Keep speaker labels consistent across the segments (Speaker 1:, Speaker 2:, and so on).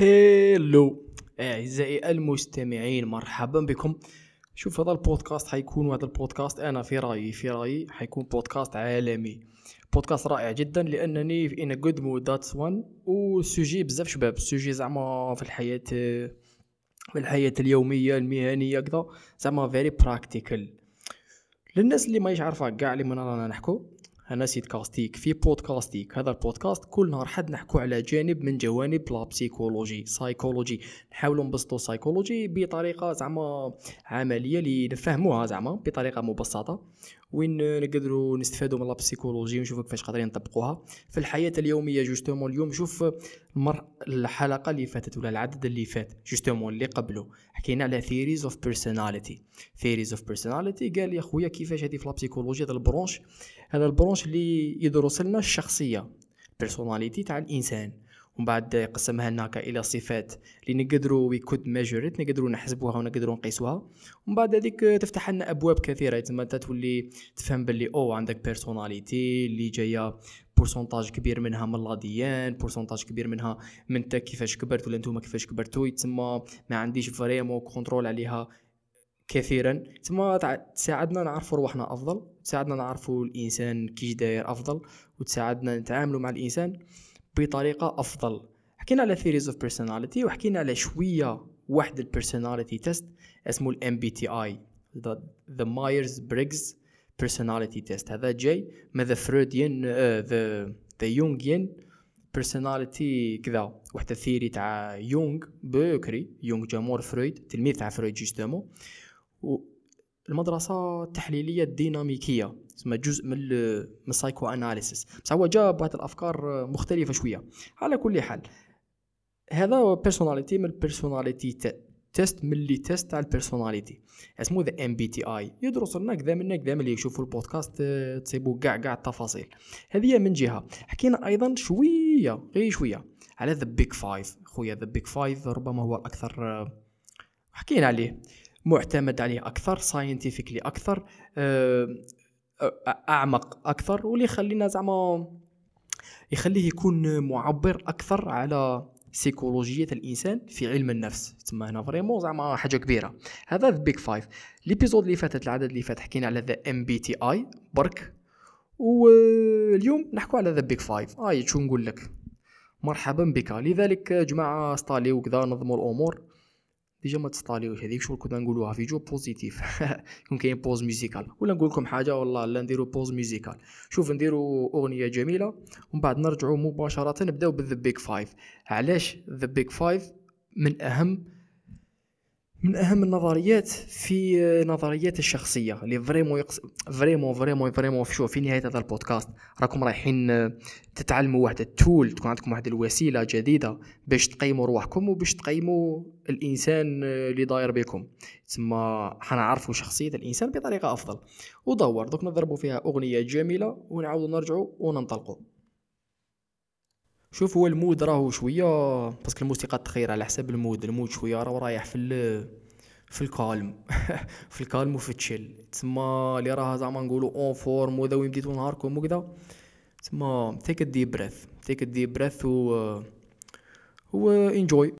Speaker 1: Hello. أعزائي المستمعين مرحبا بكم. شوف هذا البودكاست حيكون هذا البودكاست أنا في رأيي في رأيي حيكون بودكاست عالمي. بودكاست رائع جدا لأنني في in good mood that's one و sujet بزاف شباب sujet زعما في الحياة في الحياة اليومية المهنية كذا زعما very practical للناس اللي ما عارفه كاع اللي من رانا نحكو. أنا سيد كاستيك في بودكاستيك. هذا البودكاست كل نهار حد نحكو على جانب من جوانب la psychologie psychology نحاولوا نبسطوا سايكولوجي بطريقة زعما عملية اللي نفهموها زعما بطريقة مبسطة. وين نقدروا نستفادوا من la psychologie ونشوفوا كيفاش قادرين نطبقوها. في الحياة اليومية justement اليوم شوف المر... الحلقة اللي فاتت ولا العدد اللي فات justement اللي قبله. حكينا على theories of personality theories of personality قال يا خويا كيفاش هذه في la psychologie هذا ال branche؟ هذا ال branche اللي يدرس لنا الشخصية. personality تاع الإنسان. ومن بعد قسمها لنا إلى صفات. اللي نقدروا we could measure نقدروا نحسبوها ونقدروا نقيسوها. ومن بعد هذيك تفتح لنا أبواب كثيرة. تما تولي تفهم باللي أو عندك personality اللي جاية pourcentage كبير منها من l'ADN pourcentage كبير منها من أنت كيفاش كبرت ولا نتوما كيفاش كبرتوا. تما ما عنديش vraiment contrôle عليها كثيرا. تما تساعدنا نعرفوا روحنا أفضل تساعدنا نعرفوا الإنسان كيش داير أفضل وتساعدنا نتعاملوا مع الإنسان. بطريقة أفضل. حكينا على theories of personality وحكينا على شوية واحد ال personality test اسمه ال MBTI the Myers-Briggs personality test هذا جاي من the Freudian the the Jungian personality كذا. واحد ال theory تاع يونغ بكري يونغ جا مور فرويد تلميذ تاع فرويد justement. المدرسة التحليلية الديناميكية. تسمى جزء من من ال psychoanalysis بصح هو جاب بعض الأفكار مختلفة شوية. على كل حال هذا personality من ال personality test من les tests تاع ال personality اسمه the MBTI يدرس لنا كذا من كذا اللي يشوفوا البودكاست تصيبوا كاع كاع التفاصيل. هذه من جهة. حكينا أيضا شوية غير شوية على the Big Five خويا the Big Five ربما هو الاكثر حكينا عليه معتمد عليه أكثر scientifically أكثر اعمق أكثر واللي يخلينا زعما يخليه يكون معبر أكثر على سيكولوجيه الانسان في علم النفس تما هنا vraiment زعما حاجة كبيره هذا the Big Five l'épisode اللي فاتت العدد اللي فات حكينا على the MBTI برك واليوم نحكوا على the Big Five اي شو نقول لك مرحبا بك لذلك جماعة ستالي وكذا نظموا الأمور déjà ما تستاليوش هذيك شغل كنا نقولوها vidéo positive. يكون كاين pause musicale. ولا نقول لكم حاجة والله لا نديرو pause musicale. شوف نديرو أغنية جميلة ومن بعد نرجعوا مباشرة نبدأو بال the Big Five علاش the Big Five من أهم من أهم النظريات في نظريات الشخصية اللي vraiment يقص... vraiment vraiment vraiment شوف في نهاية هذا البودكاست راكم رايحين تتعلموا واحد ال tool تكون عندكم واحد الوسيلة جديدة باش تقيموا روحكم وباش تقيموا الإنسان اللي داير بكم. تسمى حنعرفوا شخصية الإنسان بطريقة أفضل. ودور دوك نضربوا فيها أغنية جميلة ونعاودوا نرجعوا وننطلقوا شوف هو ال mood راهو شوية parce que الموسيقى تخير على حساب ال mood ال mood شوية راهو رايح في ال في ال calme في ال calme وفي ال chill تسمى اللي راه زعما نقولوا en forme وذا وين بديتو نهاركم وكذا تسمى تيك ديب بريث تيك ديب بريث و و انجوي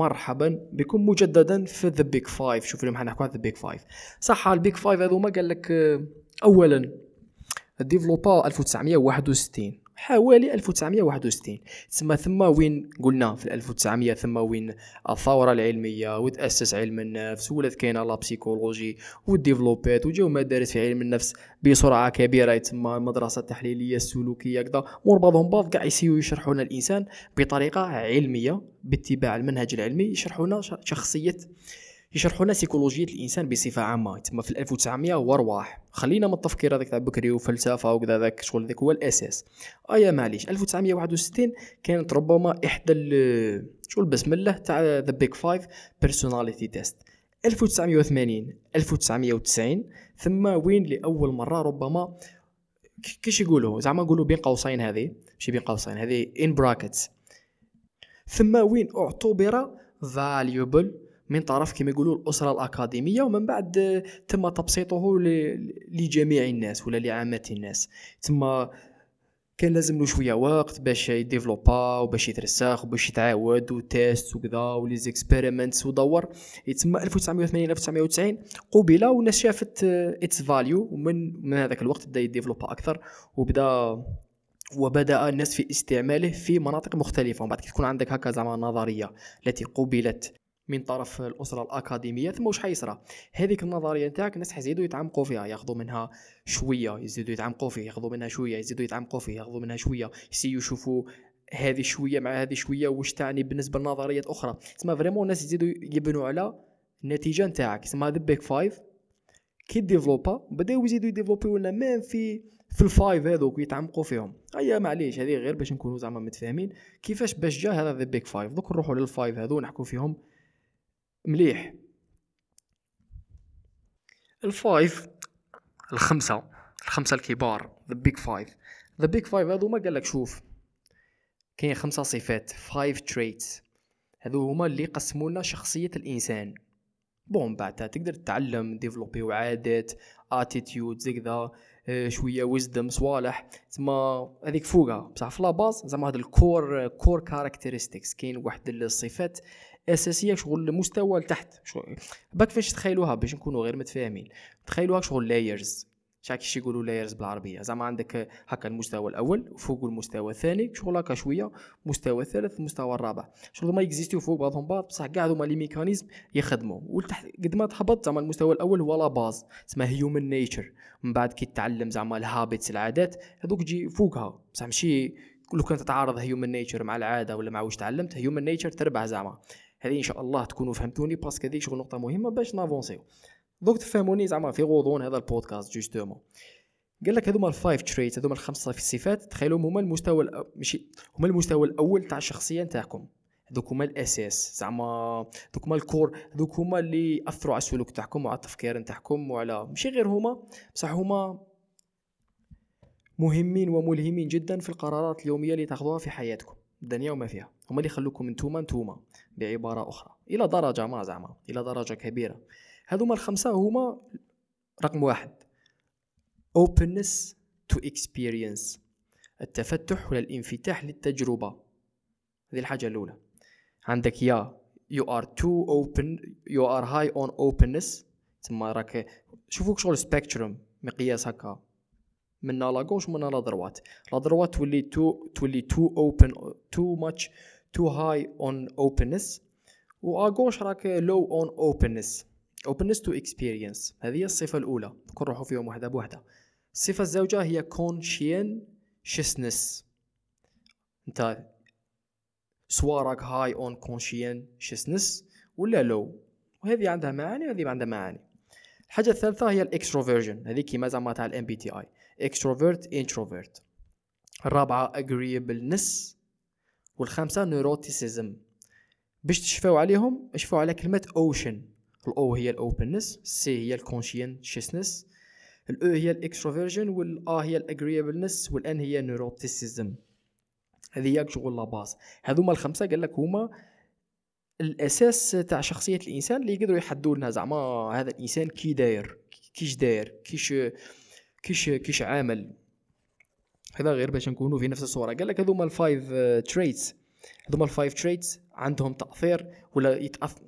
Speaker 1: مرحبا بكم. مجددا في the Big Five شوف اليوم حنحكوا على the Big Five صح ال Big Five هذوما قال لك آه، اولا ديفلوبا 1961 حوالي 1961 تسمى ثم وين قلنا في 1900 ثم وين الثورة العلمية وتأسس علم النفس ولات كاينة la psychologie وديفلوبات وجاو مدارس في علم النفس بسرعة كبيرة تسمى المدرسة التحليليه السلوكية كذا مور بعضهم بعض كاع يسيو يشرحوا لنا الإنسان بطريقة علمية باتباع المنهج العلمي يشرحوا لنا شخصية يشرحوا لنا سيكولوجيه الإنسان بصفة عامة. تما في 1900 ورواح خلينا من التفكير هذاك تاع بكري وفلسفة وكذا ذاك شغل ذاك هو الأساس. ايا معليش. 1961 كانت ربما إحدى شغل بسم الله تاع the Big Five personality test 1980 1990 ثم وين لأول مرة ربما كيش يقولوا؟ زعما نقولوا بين قوسين هذه. ماشي بين قوسين هذه in practice ثم وين اعتبر valuable من طرف كما يقولوا الأسرة الأكاديمية ومن بعد تم تبسيطه لجميع الناس ولا لعامة الناس. ثم كان لازم له شوية وقت باش يديفلوبا وباش يترسخ وباش يتعاود و test وكذا و les experiments ودور. يتسمى 1980 1990 قبل والناس شافت its value ومن من هذاك الوقت بدأ يديفلوبا أكثر وبدأ وبدأ الناس في استعماله في مناطق مختلفة. ومن بعد كي تكون عندك هكا زعما نظرية التي قبلت من طرف الأسرة الأكاديمية ثم واش حيصرى؟ هذيك النظرية نتاعك الناس حيزيدوا يتعمقوا فيها ياخذوا منها شوية يزيدوا يتعمقوا فيه ياخذوا منها شوية يزيدوا يتعمقوا فيه ياخذوا منها شوية. يسيو يشوفوا هذه شوية مع هذه شوية واش تعني بالنسبة لنظريات أخرى. تسمى vraiment الناس يزيدوا يبنوا على النتيجة نتاعك تسمى هذا Big Five كي ديفلوبا بداو يزيدوا يديفلوبي ولا même في في ال five هذوك يتعمقوا فيهم. أيا معليش هذه غير باش نكونوا زعما متفاهمين كيفاش باش جا هذا the Big Five دوك نروحوا لل five هذو نحكوا فيهم مليح. الفايف الخمسة الخمسة الكبار the Big Five the Big Five هذو ما قال لك شوف كاين خمسة صفات five traits هذو هما اللي قسموا لنا شخصية الإنسان. Bon بعدها تقدر تتعلم développer وعادات attitudes زي كذا شوية ويزدم صوالح. تما هذيك فوقها. بصح في la base زعما هذا ال core core characteristics كاين واحد الصفات أساسية شغل مستوى لتحت. باك فاش تخيلوها باش نكونوا غير متفاهمين. تخيلوها شغل layers شاك كيش يقولوا layers بالعربية. زعما عندك هكا المستوى الأول وفوق المستوى الثاني شغل هكا شوية مستوى الثالث المستوى الرابع. شغل ما يكزيستيو فوق بعضهم بعض بصح كاع هذوما les mécanismes يخدموا. ولتحت قد ما تهبط زعما المستوى الأول هو la base اسمها human nature من بعد كي تتعلم زعما ال habits العادات هذوك تجي فوقها. بصح ماشي لو كان تتعارض human nature مع العادة ولا مع واش تعلمت human nature تربح زعما. هذه إن شاء الله تكونوا فهمتوني parce que هذه شغل نقطة مهمة باش نافونسيو. دوك تفهموني زعما في غضون هذا البودكاست justement. قال لك هذوما ال five traits هذوما الخمسة في الصفات تخيلوا هما المستوى ماشي هما المستوى الأول تاع الشخصية نتاعكم. هذوك هما الاساس زعما هذوك هما الكور هذوك هما اللي أثروا على السلوك تاعكم وعلى التفكير نتاعكم وعلى ماشي غير هما بصح هما مهمين وملهمين جدا في القرارات اليومية اللي تاخذوها في حياتكم الدنيا وما فيها. هما اللي يخلوكم انتوما انتوما بعبارة أخرى. إلى درجة ما زعما إلى درجة كبيرة. هذوما الخمسة هما رقم واحد openness to experience التفتح ولا الانفتاح للتجربة. هذه الحاجة الأولى. عندك يا you are too open you are high on openness. تما راك شوفوك شغل spectrum مقياس هكا. من la gauche ومن la droite. la droite تولي too تولي too open too much too high on openness و gauche راك low on openness openness to experience هذه هي الصفة الأولى. نروحوا فيهم واحدة بوحده الصفه الزوجة هي conscientiousness أنت soit راك high on conscientiousness ولا low وهذه عندها معاني وهذه عندها معاني. الحاجة الثالثة هي ال extraversion هذه كيما زعما تاع ال MBTI extrovert introvert. الرابعة agreeableness. والخامسة neuroticism. باش تشفاو عليهم اشفاو على كلمة ocean. الاو هي الاوبنس سي هي الكونشينشسنس الاو هي الاكستروفيرجن والا هي الاجريبلنس والان هي نيروتيسيزم هذه هي شغل la base هذوما الخمسة قال لك هما الاساس تاع شخصية الإنسان اللي يقدروا يحدوا لنا زعما هذا الإنسان كي داير كيش داير كيش كيش كيش عامل. هذا غير باش نكونوا في نفس الصورة. قال لك هذوما ال five traits هذوما ال five traits عندهم تأثير ولا يتأثر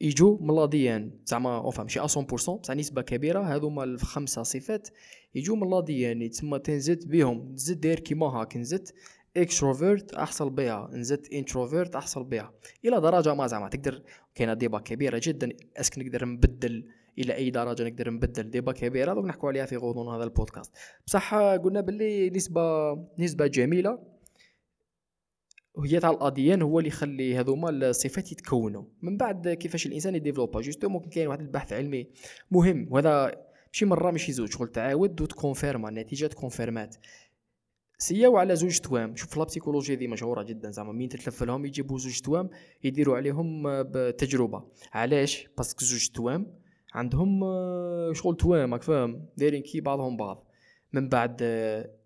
Speaker 1: يجوا م l'ADN زعما enfin ماشي 100% بصح نسبة كبيرة. هذوما الخمسة صفات يجوا م l'ADN تما تنزد بهم نزيد داير كيما هاك. نزيد extrovert احصل بها نزيد introvert احصل بها إلى درجة ما زعما تقدر كاينة débat كبيرة جدا. est-ce que نقدر نبدل إلى أي درجة نقدر نبدل débat كبيرة. دوك نحكوا عليها في غضون هذا البودكاست. بصح قلنا باللي نسبة نسبة جميلة هي تاع l'ADN هو اللي يخلي هذوما الصفات يتكونوا. من بعد كيفاش الإنسان يديفلوبا. justement كاين واحد البحث علمي مهم. وهذا ماشي مرة ماشي زوج. شغل تعاود وتكونفيرما النتيجة تكونفيرمات سياو على زوج توام. شوف la psychologie دي مشهورة جدا. زعما مين تتلف لهم يجيبوا زوج توام يديروا عليهم بتجربة. علاش؟ parce que زوج توام عندهم شغل توام راك فاهم؟ دايرين كي بعضهم بعض. من بعد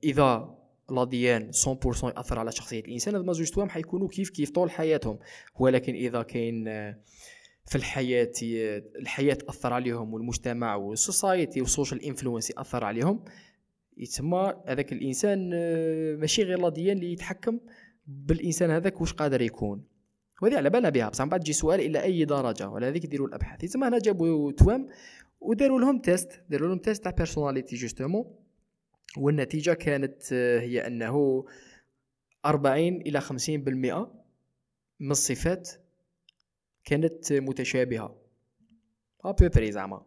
Speaker 1: إذا l'ADN 100% يأثر على شخصية الإنسان هذوما زوج توام حيكونوا كيف كيف طول حياتهم. ولكن إذا كاين في الحياة الحياة تأثر عليهم والمجتمع وال society وال social influence يأثر عليهم يتسمى هذاك الإنسان ماشي غير l'ADN اللي يتحكم بالإنسان هذاك واش قادر يكون. وهذه على بالنا بها. بصح من بعد تجي سؤال إلى أي درجة؟ ولا هذيك يديروا الأبحاث. يتسمى هنا جابوا توأم وداروا لهم test داروا لهم test تاع personality justement والنتيجة كانت آه، هي أنه 40 إلى 50% من الصفات كانت متشابهة. à peu près زعما.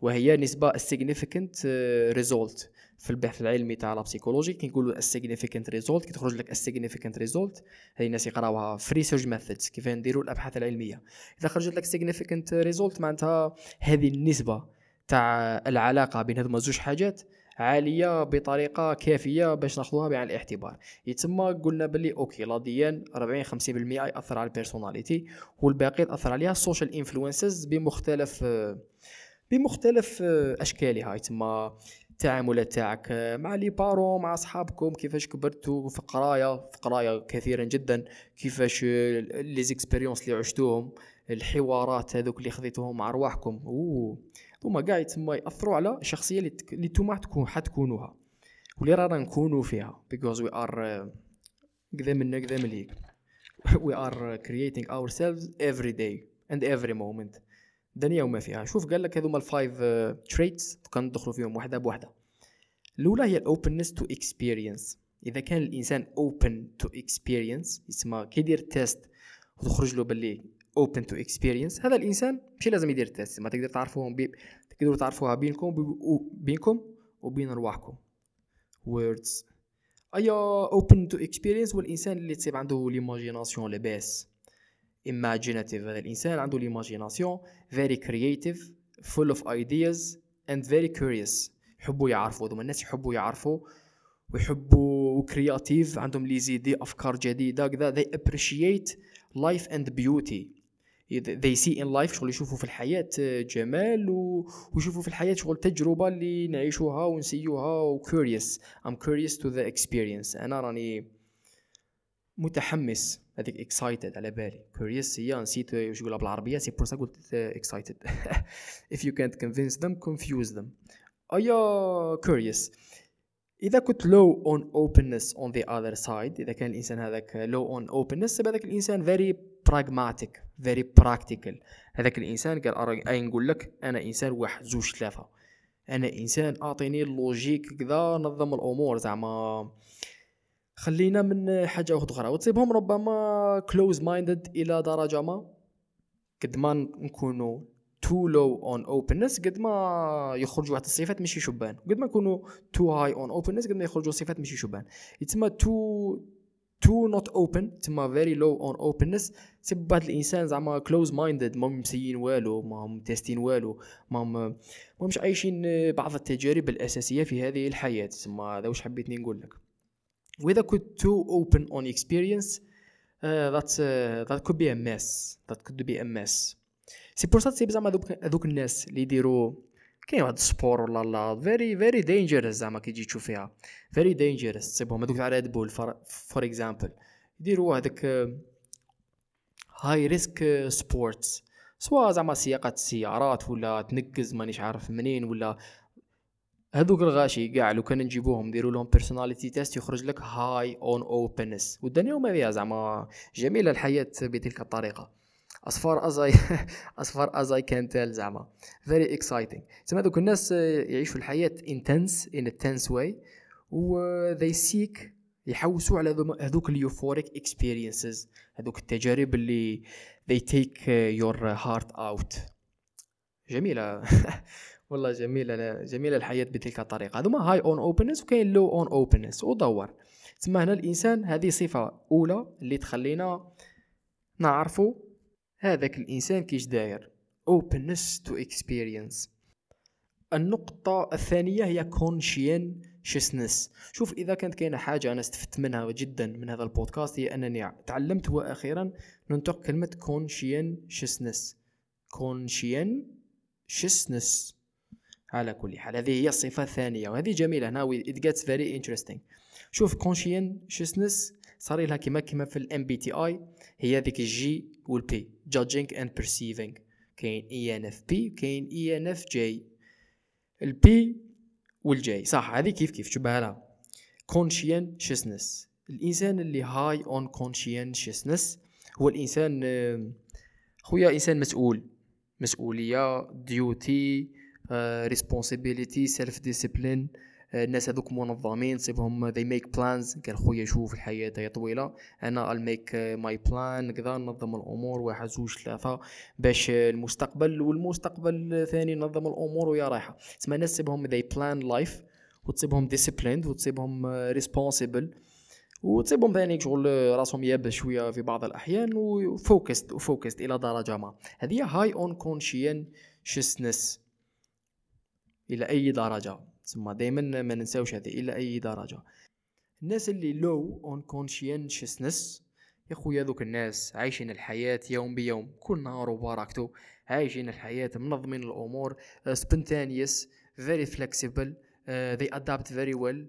Speaker 1: وهي نسبة significant آه، result. في البحث العلمي تاع la psychologie كي نقولوا significant result كي تخرج لك significant result. هذه الناس يقراوها في research methods كيف نديروا الأبحاث العلمية. إذا خرجت لك significant result معناتها هذه النسبة تاع العلاقة بين هذوما زوج حاجات عالية بطريقة كافية باش ناخذوها بعين الاعتبار. يتسمى قلنا باللي okay l'ADN 40 50% يأثر على ال personality والباقي يأثر عليها ال social influences بمختلف بمختلف أشكالها. يتسمى التعاملات تاعك مع les parents مع أصحابكم كيفاش كبرتوا في قراية في قراية كثيرا جدا كيفاش les expériences اللي عشتوهم الحوارات هذوك اللي خذيتوهم مع أرواحكم. هما كاع يتسمى يأثروا على الشخصيه اللي نتوما تكون حتكونوها. واللي رانا نكونوا فيها because we are كذا منا كذا من هيك we are creating ourselves every day and every moment. دنيا وما فيها. شوف قال لك هذوما ال five traits كان ندخلوا فيهم واحدة بوحدة. الأولى هي ال openness to experience إذا كان الإنسان open to experience يسمى كي يدير test وتخرج له باللي open to experience هذا الإنسان ماشي لازم يدير test ما تقدر تعرفوهم بي... تقدروا تعرفوها بينكم بينكم وبين أرواحكم. words. ايا open to experience والإنسان اللي تصيب عنده l'imagination لاباس imaginative. هذا الإنسان عنده l'imagination very creative full of ideas and very curious. يحبوا يعرفوا هذوما الناس يحبوا يعرفوا ويحبوا créatifs عندهم les idées أفكار جديدة كذا. They appreciate life and beauty. They see in life شغل يشوفوا في الحياة جمال ويشوفوا في الحياة شغل تجربة اللي نعيشوها ونسيوها و curious. I'm curious to the experience. أنا راني متحمس. هذيك excited على بالي. curious هي نسيت واش يقولها بالعربية c'est pour قلت excited. If you can't convince them confuse them. أيا curious إذا كنت low on openness on the other side إذا كان الإنسان هذاك low on openness هذاك الإنسان very pragmatic very practical. هذاك الإنسان قال اي نقول لك؟ أنا إنسان واحد زوج ثلاثة. أنا إنسان أعطيني ال logique كذا نظم الأمور زعما. خلينا من حاجة أخرى. وتصيبهم ربما close minded إلى درجة ما. قد ما نكونوا too low on openness قد ما يخرجوا واحد الصفات ماشي شبان. قد ما يكونوا too high on openness قد ما يخرجوا صفات ماشي شبان. يتسمى too too not open تما very low on openness c'est واحد الإنسان زعما close minded ما مسيين والو ما هم تيستين والو ما هم مش عايشين بعض التجارب الأساسية في هذه الحياة. تسمى هذا واش حبيت نقول لك. واذا كنت too open on experience that uh, that could be a mess. That could be a mess. c'est pour ça تسيب زعما هذوك الناس اللي يديروا كاين واحد ال sport ولا لا very very dangerous زعما كي تجي تشوف فيها very dangerous تسيبهم هذوك تاع Red Bull for example يديروا هذاك high risk sports سواء زعما سياقة السيارات ولا تنقز مانيش عارف منين ولا هذوك الغاشي كاع لو كان نجيبوهم نديروا لهم personality test يخرج لك high on openness وداني هما بها زعما جميلة الحياة بتلك الطريقة. As far as I as far as I can tell زعما. Very exciting. تسمى هذوك الناس يعيشوا الحياة intense in a tense way و they seek يحوسوا على هذوك ال euphoric experiences. هذوك التجارب اللي they take your heart out. جميلة. والله جميله جميله الحياة بتلك الطريقة. هذوما high on openness وكاين low on openness ودور. تسمى هنا الإنسان هذه صفة أولى اللي تخلينا نعرفوا هذاك الإنسان كيش داير. openness to experience. النقطة الثانية هي conscientiousness. شوف إذا كانت كاينة حاجة أنا استفدت منها جدا من هذا البودكاست هي أنني تعلمت وأخيرا ننطق كلمة conscientiousness. conscientiousness. على كل حال. هذه هي الصفة الثانية وهذه جميلة. هنا it gets very interesting. شوف conscientiousness صار لها كما كما في ال MBTI هي ذيك ال J وال P judging and perceiving. كاين INFP كاين INFJ ال P وال J صح هذه كيف كيف؟ شبه لها conscientiousness. الإنسان اللي high on conscientiousness هو الإنسان خويا إنسان مسؤول. مسؤولية duty responsibility self discipline الناس هذوك منظمين تصيبهم they make plans. قال خويا شوف الحياة هي طويلة. أنا I'll make my plan كذا ننظم الأمور واحد زوج ثلاثة باش المستقبل. والمستقبل ثاني ننظم الأمور ويا رايحة. تسمى الناس تصيبهم they plan life وتصيبهم disciplined وتصيبهم responsible وتصيبهم ثاني شغل راسهم يابس شوية في بعض الأحيان و focused و focused إلى درجة ما. هذه high on conscientiousness إلى أي درجة. ثم دائما ما ننساوش هذه إلى أي درجة. الناس اللي low on conscientiousness يا خويا ذوك الناس عايشين الحياة يوم بيوم كل نهار وبركته عايشين الحياة منظمين الأمور uh, spontaneous very flexible uh, they adapt very well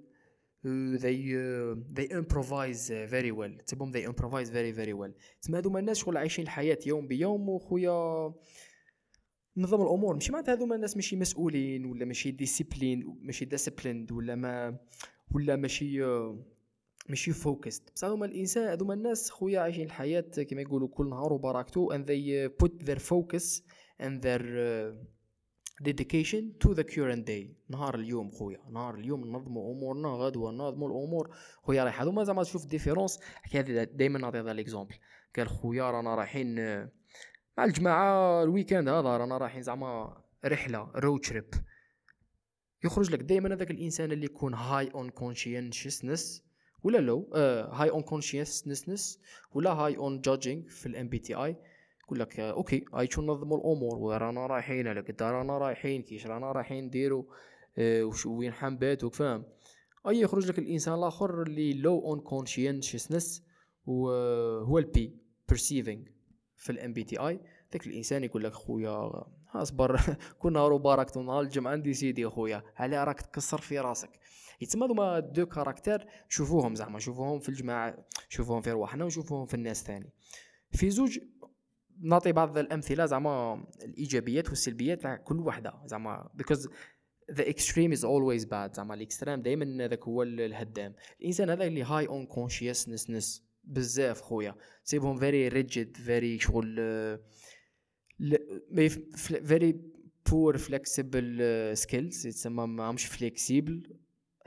Speaker 1: uh, they uh, they improvise very well. تصيبهم they improvise very very well. تسمى هذوما الناس شغل عايشين الحياة يوم بيوم وخويا نظام الأمور. ماشي معناتها هذوما الناس ماشي مسؤولين ولا ماشي discipline ماشي disciplined ولا ما ولا ماشي ماشي focused بصح هذوما الإنسان هذوما الناس خويا عايشين الحياة كما يقولوا كل نهار وبركته and they put their focus and their dedication to the current day. نهار اليوم خويا نهار اليوم ننظموا أمورنا غدوة ننظموا الأمور. خويا رايح هذوما زعما تشوف différence حكاية دائما نعطي هذا l'exemple قال خويا رانا رايحين مع الجماعة ال weekend هذا رانا رايحين زعما رحلة road trip يخرج لك دائما هذاك الإنسان اللي يكون high on conscientiousness ولا low؟ high on conscientiousness ولا high on judging في ال MBTI يقول لك okay هاي شو ننظموا الأمور؟ ورانا رايحين على قد رانا رايحين كيش رانا رايحين نديرو آه وش وين حنبات وفاهم أي يخرج لك الإنسان الآخر اللي low on conscientiousness وهو ال P perceiving. في ال MBTI ذاك الإنسان يقول لك خويا اصبر كل نهار وبارك نهار الجمعة عندي سيدي خويا على راك تكسر في راسك. يتسمى هذوما deux caractères شوفوهم زعما شوفوهم في الجماعة شوفوهم في رواحنا وشوفوهم في الناس ثاني. في زوج نعطي بعض الأمثلة زعما الإيجابيات والسلبيات تاع كل وحدة زعما because the extreme is always bad زعما ال extreme دائما هذاك هو الهدام. الإنسان هذا اللي high on consciousness بزاف خويا. سيبهم very rigid very شغل very poor flexible skills يتسمى ماهمش flexible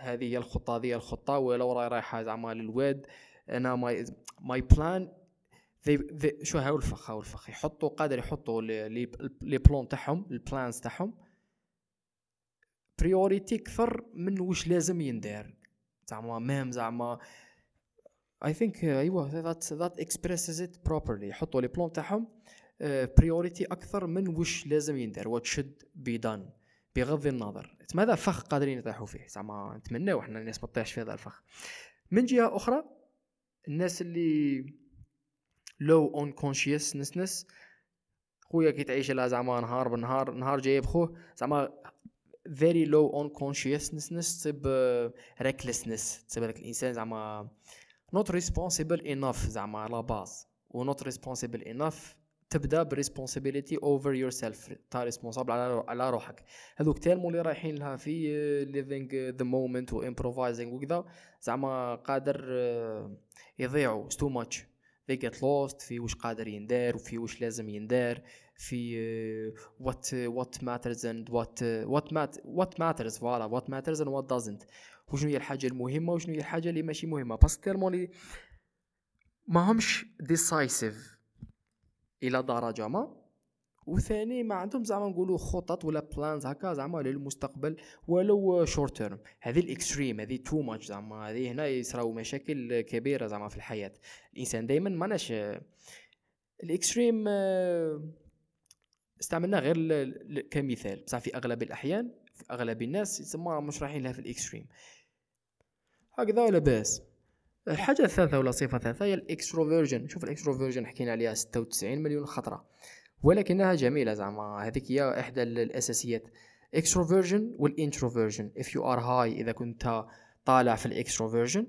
Speaker 1: هذه هي الخطة هذه هي الخطة. ولو راي رايحة زعما للواد أنا my my plan شو هاو الفخ هاو الفخ يحطوا قادر يحطوا les plans تاعهم ال plans تاعهم. priorité أكثر من وش لازم يندار. زعما même زعما I think أيوه that that expresses it properly يحطوا les plans تاعهم priorité أكثر من وش لازم يندار what should be done بغض النظر. هذا فخ قادرين يطيحوا فيه؟ زعما نتمناو إحنا الناس ما تطيحش في هذا الفخ. من جهة أخرى الناس اللي low on consciousness خويا كي تعيش لها زعما نهار بالنهار نهار جايب خوه زعما very low on consciousness تصيب recklessness. تصيب هذاك الإنسان زعما not responsible enough زعما باز و not responsible enough تبدا ب responsibility over yourself تا responsable على على روحك. هذوك tellement اللي رايحين لها في living the moment و improvising وكذا زعما قادر آه، يضيعوا too much they get lost في واش قادر يندار وفي واش لازم يندار في uh, what uh, what matters and what uh, what mat what matters voilà what matters and what doesn't. وشنو هي الحاجة المهمة وشنو هي الحاجة اللي ماشي مهمة. justement ما همش decisive إلى درجة ما. وثاني ما عندهم زعما نقولوا خطط ولا plans هكا زعما للمستقبل ولو short term هذه ال extreme هذه too much زعما. هذه هنا يصراو مشاكل كبيرة زعما في الحياة. الإنسان دائما ماناش ال extreme استعملناه غير كمثال. بصح في أغلب الأحيان أغلب الناس يسمى مش رايحين لها في ال extreme. هكذا ولا باس. الحاجة الثالثة ولا صفة الثالثة هي ال extroversion. شوف ال extroversion حكينا عليها 96 مليون خطرة. ولكنها جميلة زعما. هذيك هي إحدى الأساسيات. extroversion وال introversion. If you are high إذا كنت طالع في ال extroversion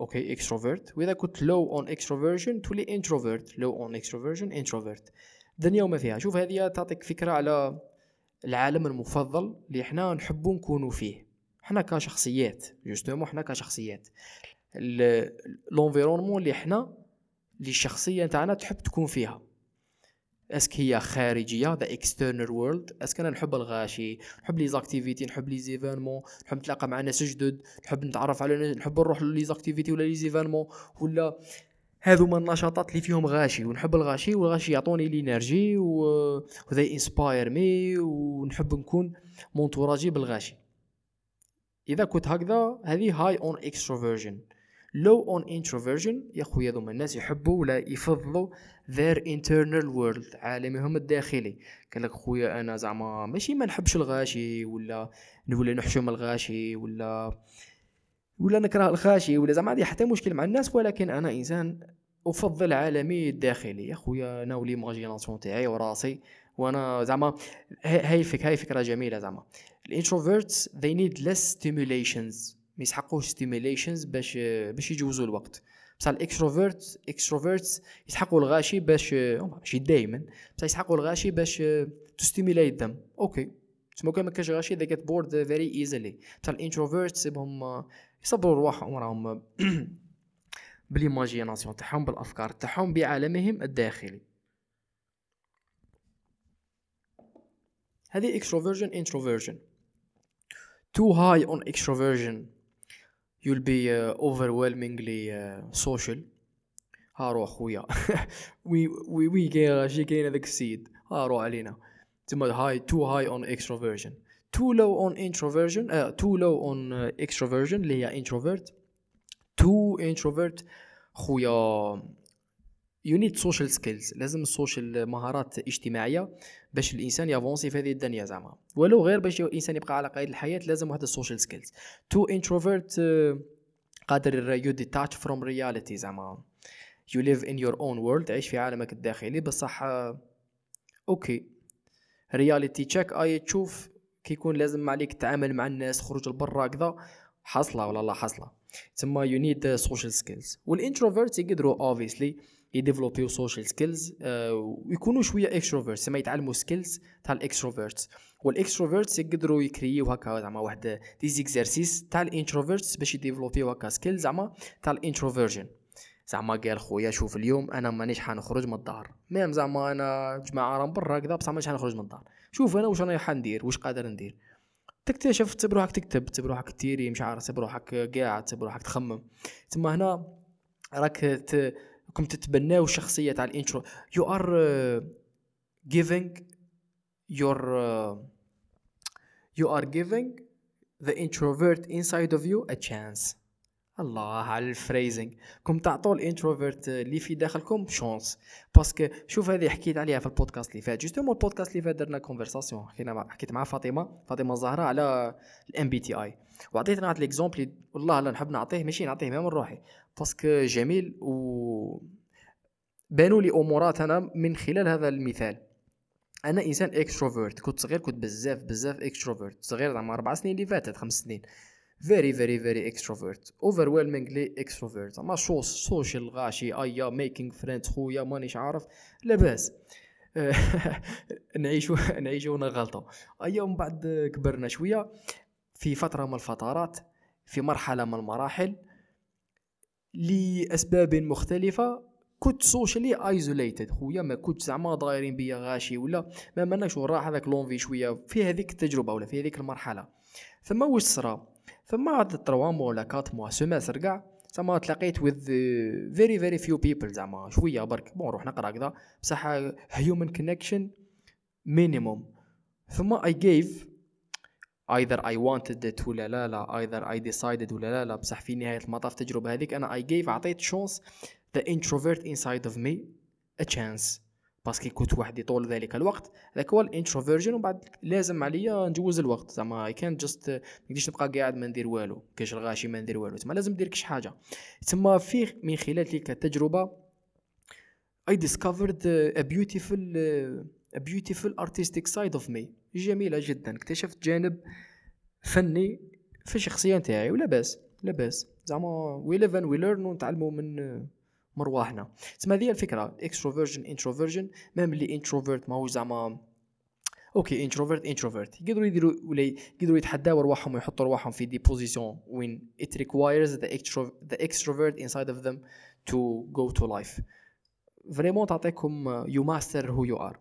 Speaker 1: okay extrovert. وإذا كنت low on extroversion تولي introvert. low on extroversion introvert. الدنيا وما فيها. شوف هذه تعطيك فكرة على العالم المفضل اللي إحنا نحبو نكونوا فيه. إحنا كشخصيات justement إحنا كشخصيات. l'environnement اللي إحنا اللي الشخصية نتاعنا تحب تكون فيها. est-ce que هي خارجية the external world est-ce que أنا نحب الغاشي نحب les activités نحب les événements نحب نتلاقى مع ناس جدد نحب نتعرف على نحب نروح les activités ولا les événements ولا هذو من النشاطات اللي فيهم غاشي ونحب الغاشي والغاشي يعطوني l'énergie و they inspire me ونحب نكون m'entouré بالغاشي. إذا كنت هكذا هذه high on extroversion low on introversion يا خويا ذوما الناس يحبوا ولا يفضلوا their internal world عالمهم الداخلي. قال لك خويا أنا زعما ماشي ما نحبش الغاشي ولا ولا نحشم الغاشي ولا ولا نكره الغاشي ولا زعما عندي حتى مشكل مع الناس ولكن أنا إنسان أفضل عالمي الداخلي. يا خويا أنا و l'imagination تاعي وراسي وأنا زعما هاي فك هاي فكرة جميلة زعما. ال introverts they need less stimulations. ما يسحقوش stimulations باش باش يجوزوا الوقت. بصح ال extrovert extroverts يسحقوا الغاشي باش ماشي دائما بصح يسحقوا الغاشي باش to stimulate them okay. تسمى كان ما كانش غاشي they get bored very easily. بصح ال introverts هم يصبروا رواحهم راهم بال imagination تاعهم بالأفكار تاعهم بعالمهم الداخلي. هذه extroversion introversion. Too high on extroversion. You'll be uh, overwhelmingly uh, social. ها روح خويا. oui oui oui كاين شي كاين هذاك السيد. ها روح علينا. تما high too high on too low on introversion too low on extroversion اللي هي introvert too introvert خويا you need social skills لازم ال social مهارات اجتماعية باش الإنسان يافونسي في هذه الدنيا زعما. ولو غير باش الإنسان يبقى على قيد الحياة لازم واحد ال social skills too introvert قادر you detach from reality زعما. you live in your own world تعيش في عالمك الداخلي. بصح okay reality check اي تشوف كيكون لازم عليك تتعامل مع الناس خروج لبرا كذا. حاصله ولا لا حاصله تما you need social skills وال introvert يقدروا obviously يديفلوبيو social skills ويكونوا شوية extrovert سما يتعلموا skills تاع ال extrovert وال extrovert يقدروا يكريو هكا زعما واحد des exercices تاع ال introvert باش يديفلوبيو هكا skills زعما تاع ال introversion زعما قال خويا شوف اليوم أنا مانيش حنخرج من الدار. même زعما أنا جماعة راهم برا كذا بصح مانيش حنخرج من الدار. شوف أنا واش راني حندير واش قادر ندير. تكتشف تسيب روحك تكتب تسيب روحك تيري مش عارف تسيب روحك قاعد تسيب روحك تخمم. تما هنا راك راكم تتبناو الشخصية تاع الـ intro. you are your uh, you are giving the introvert inside of you a chance. الله على الـ phrasing كم تعطوا الـ introvert اللي في داخلكم chance parce que شوف هذه حكيت عليها في البودكاست اللي فات. justement الـ podcast اللي فات درنا conversation حكينا مع حكيت مع فاطمة. فاطمة الزهراء على الـ MBTI وعطيتنا واحد l'exemple والله لا نحب نعطيه ماشي نعطيه من روحي. parce que جميل و بانوا لي أمورات أنا من خلال هذا المثال. أنا إنسان extrovert كنت صغير كنت بزاف بزاف extrovert صغير زعما أربع سنين اللي فاتت خمس سنين. very very very extrovert overwhelmingly extrovert زعما شو social غاشي. أيا making friends خويا مانيش عارف. لاباس. نعيشو نعيشو غلطة أيا من بعد كبرنا شوية. في فترة من الفترات في مرحلة من المراحل لأسباب مختلفة كنت socially isolated خويا ما كنت زعما دايرين بيا غاشي ولا ما مناش راح هذاك l'envie شوية. في هذيك التجربة ولا في هذيك المرحلة. ثم واش صرا؟ ثم عاد 3 mois ولا 4 mois semestre كاع زعما تلاقيت with very very few people زعما شوية برك. bon نروح نقرأ كذا. بصح human connection minimum ثم I gave either I wanted it ولا لا لا either I decided ولا لا لا. بصح في نهاية المطاف التجربة هذيك أنا I gave عطيت chance the introvert inside of me a chance. parce que كنت وحدي طول ذلك الوقت. ذاك هو الـ introversion ومن بعد لازم عليا نجوز الوقت. زعما I can just نقدرش نبقى قاعد ما ندير والو. كاش الغاشي ما ندير والو؟ تما لازم ندير كش حاجة. تما في من خلال تلك التجربة I discovered a beautiful a beautiful artistic side of me. جميلة جدا. اكتشفت جانب فني في الشخصية نتاعي. ولاباس لاباس زعما we live and we learn ونتعلموا من مرواحنا تسمى هذه الفكرة extroversion introversion même اللي introvert ماهوش زعما okay introvert introvert يقدروا يديروا ولا يقدروا يتحداوا رواحهم ويحطوا رواحهم في des positions وين it requires the, extro the extrovert inside of them to go to life. vraiment تعطيكم you master who you are.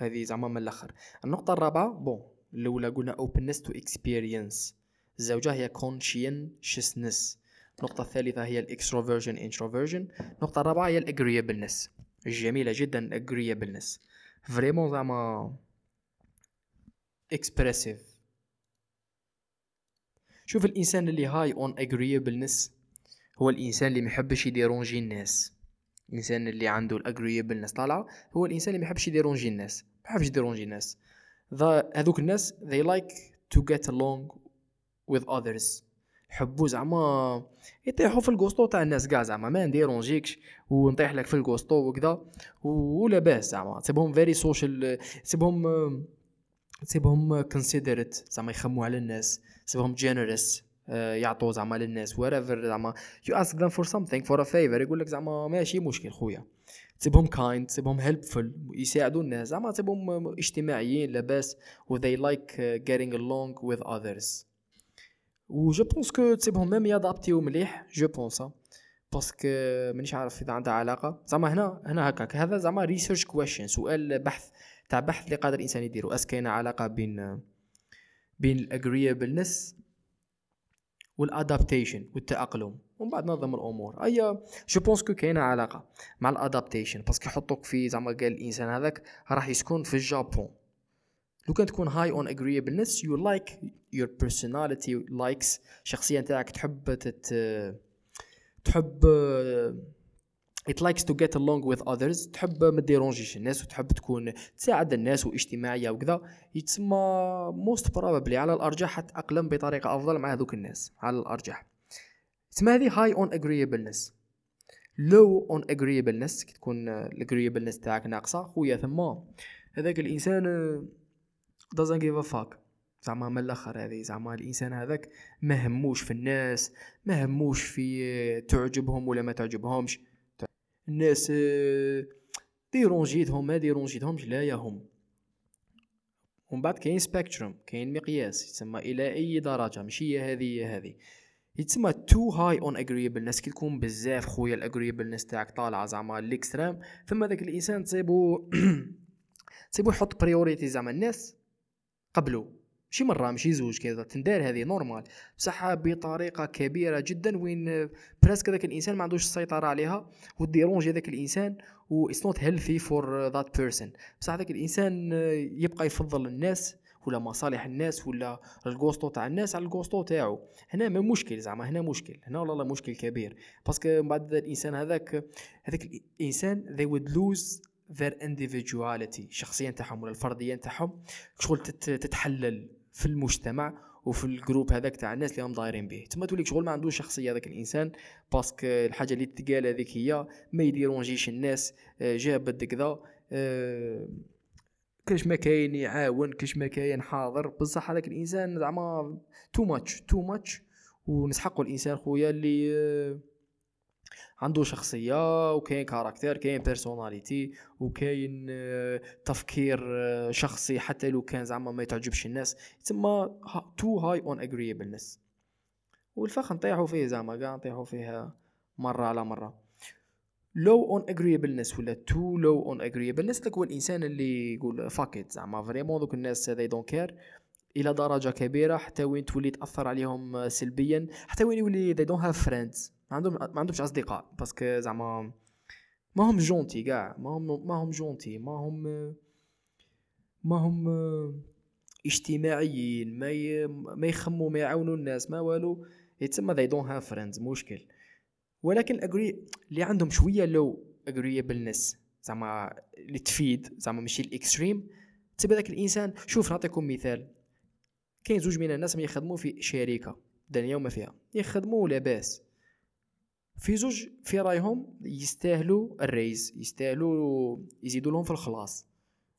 Speaker 1: هذه زعما من الأخر. النقطة الرابعة bon الأولى قلنا openness to experience. الزوجة هي conscientiousness. النقطة الثالثة هي الـ extroversion introversion. النقطة الرابعة هي الـ agreeableness جميلة جدا الـ agreeableness vraiment زعما expressive شوف الإنسان اللي high on agreeableness هو الإنسان اللي محبش يديرونجي الناس. الإنسان اللي عنده الـ agreeableness طالعه هو الإنسان اللي محبش يديرونجي الناس. محبش يديرونجي الناس. هذوك الناس they like to get along with others. يحبوا زعما يطيحوا في الكوستو تاع الناس كاع زعما ما نديرونجيكش ونطيح لك في الكوستو وكذا ولا باس زعما تسيبهم very social تسيبهم تسيبهم considerate زعما يخموا على الناس تسيبهم generous آه، يعطوا زعما للناس whatever زعما. You ask them for something for a favor يقول لك زعما ماشي مشكل خويا. تسيبهم kind تسيبهم helpful يساعدوا الناس زعما تسيبهم اجتماعيين لاباس و they like uh, getting along with others. و je pense que تسيبهم même يادابتيو مليح je pense parce que مانيش عارف إذا عندها علاقة. زعما هنا هنا هكاك. هذا زعما research question سؤال بحث تاع بحث اللي قادر الإنسان يديرو. اس كاينة علاقة بين بين الـ agreeableness والـ adaptation والتأقلم. ومن بعد نظم الأمور. أي je pense que كاينة علاقة مع الـ adaptation parce que يحطوك في زعما قال الإنسان هذاك راح يسكن في الجابون. لو كان تكون high on agreeableness you like your personality likes الشخصيه نتاعك تحب تت تحب it likes to get along with others. تحب ما ديرونجيش الناس وتحب تكون تساعد الناس واجتماعية وكذا. يتسمى most probably على الأرجح حتأقلم بطريقة أفضل مع هذوك الناس على الأرجح. تسمى هذه high on agreeableness. Low on agreeableness. كي تكون الـ agreeableness تاعك ناقصة خويا ثم. هذاك الإنسان doesn't give a fuck. زعما من الآخر هذه زعما الإنسان هذاك ما هموش في الناس ما هموش في تعجبهم ولا ما تعجبهمش. الناس ديرونجيتهم ما ديرونجيتهمش لا يهم ومن بعد كاين spectrum كاين مقياس يتسمى إلى أي درجة ماشي هذه هذه. يتسمى too high on agreeableness كي تكون بزاف خويا الـ agreeableness تاعك طالعه زعما الـ extreme ثم ذاك الإنسان تصيبو تصيبو يحط priority زعما الناس. قبلو. ماشي مرة ماشي زوج كذا تندار هذه normal بصح بطريقة كبيرة جدا وين براسك ذاك الإنسان ما عندوش السيطرة عليها وديرونجي ذاك الإنسان و it's not healthy for that person بصح ذاك الإنسان يبقى يفضل الناس ولا مصالح الناس ولا الكوستو تاع الناس على الكوستو تاعو. هنا ما مشكل زعما هنا مشكل. هنا والله مشكل كبير. parce que من بعد الإنسان هذاك هذاك الإنسان they would lose their individuality الشخصيه نتاعهم ولا الفردية نتاعهم شغل تتحلل في المجتمع وفي ال groupe هذاك تاع الناس اللي هم دايرين به تما تولي شغل ما عندوش شخصية هذاك الإنسان parce que الحاجة اللي تقال هذيك هي ما يديرونجيش الناس آه، جاب كذا كاش ما كاين يعاون كاش ما كاين حاضر. بصح هذاك الإنسان زعما too much too much ونسحقوا الإنسان خويا اللي آه، عنده شخصية وكاين caractère كاين personnalité وكاين آه، تفكير آه، شخصي حتى لو كان زعما ما يتعجبش الناس. تسمى too high on agreeableness والفخ نطيحوا فيه زعما كاع نطيحوا فيه مرة على مرة. low on agreeableness ولا too low on agreeableness داك هو الإنسان اللي يقول fuck it زعما. vraiment دوك الناس they don't care إلى درجة كبيرة حتى وين تولي تأثر عليهم سلبيا حتى وين يولي they don't have friends. ما عندهم ما عندهمش أصدقاء parce que زعما ما هم gentils كاع ما هم ما هم gentils ما هم ما هم اجتماعيين ما ي... ما يخموا ما يعاونوا الناس ما والو. يتسمى they don't have friends مشكل. ولكن ال agree اللي عندهم شوية low agreeableness زعما اللي تفيد زعما ماشي ال extreme. تبى ذاك الإنسان شوف نعطيكم مثال. كاين زوج من الناس يخدموا في شركة الدنيا وما فيها. يخدموا لاباس. في زوج في رايهم يستاهلوا ال raise يستاهلوا يزيدوا لهم في الخلاص.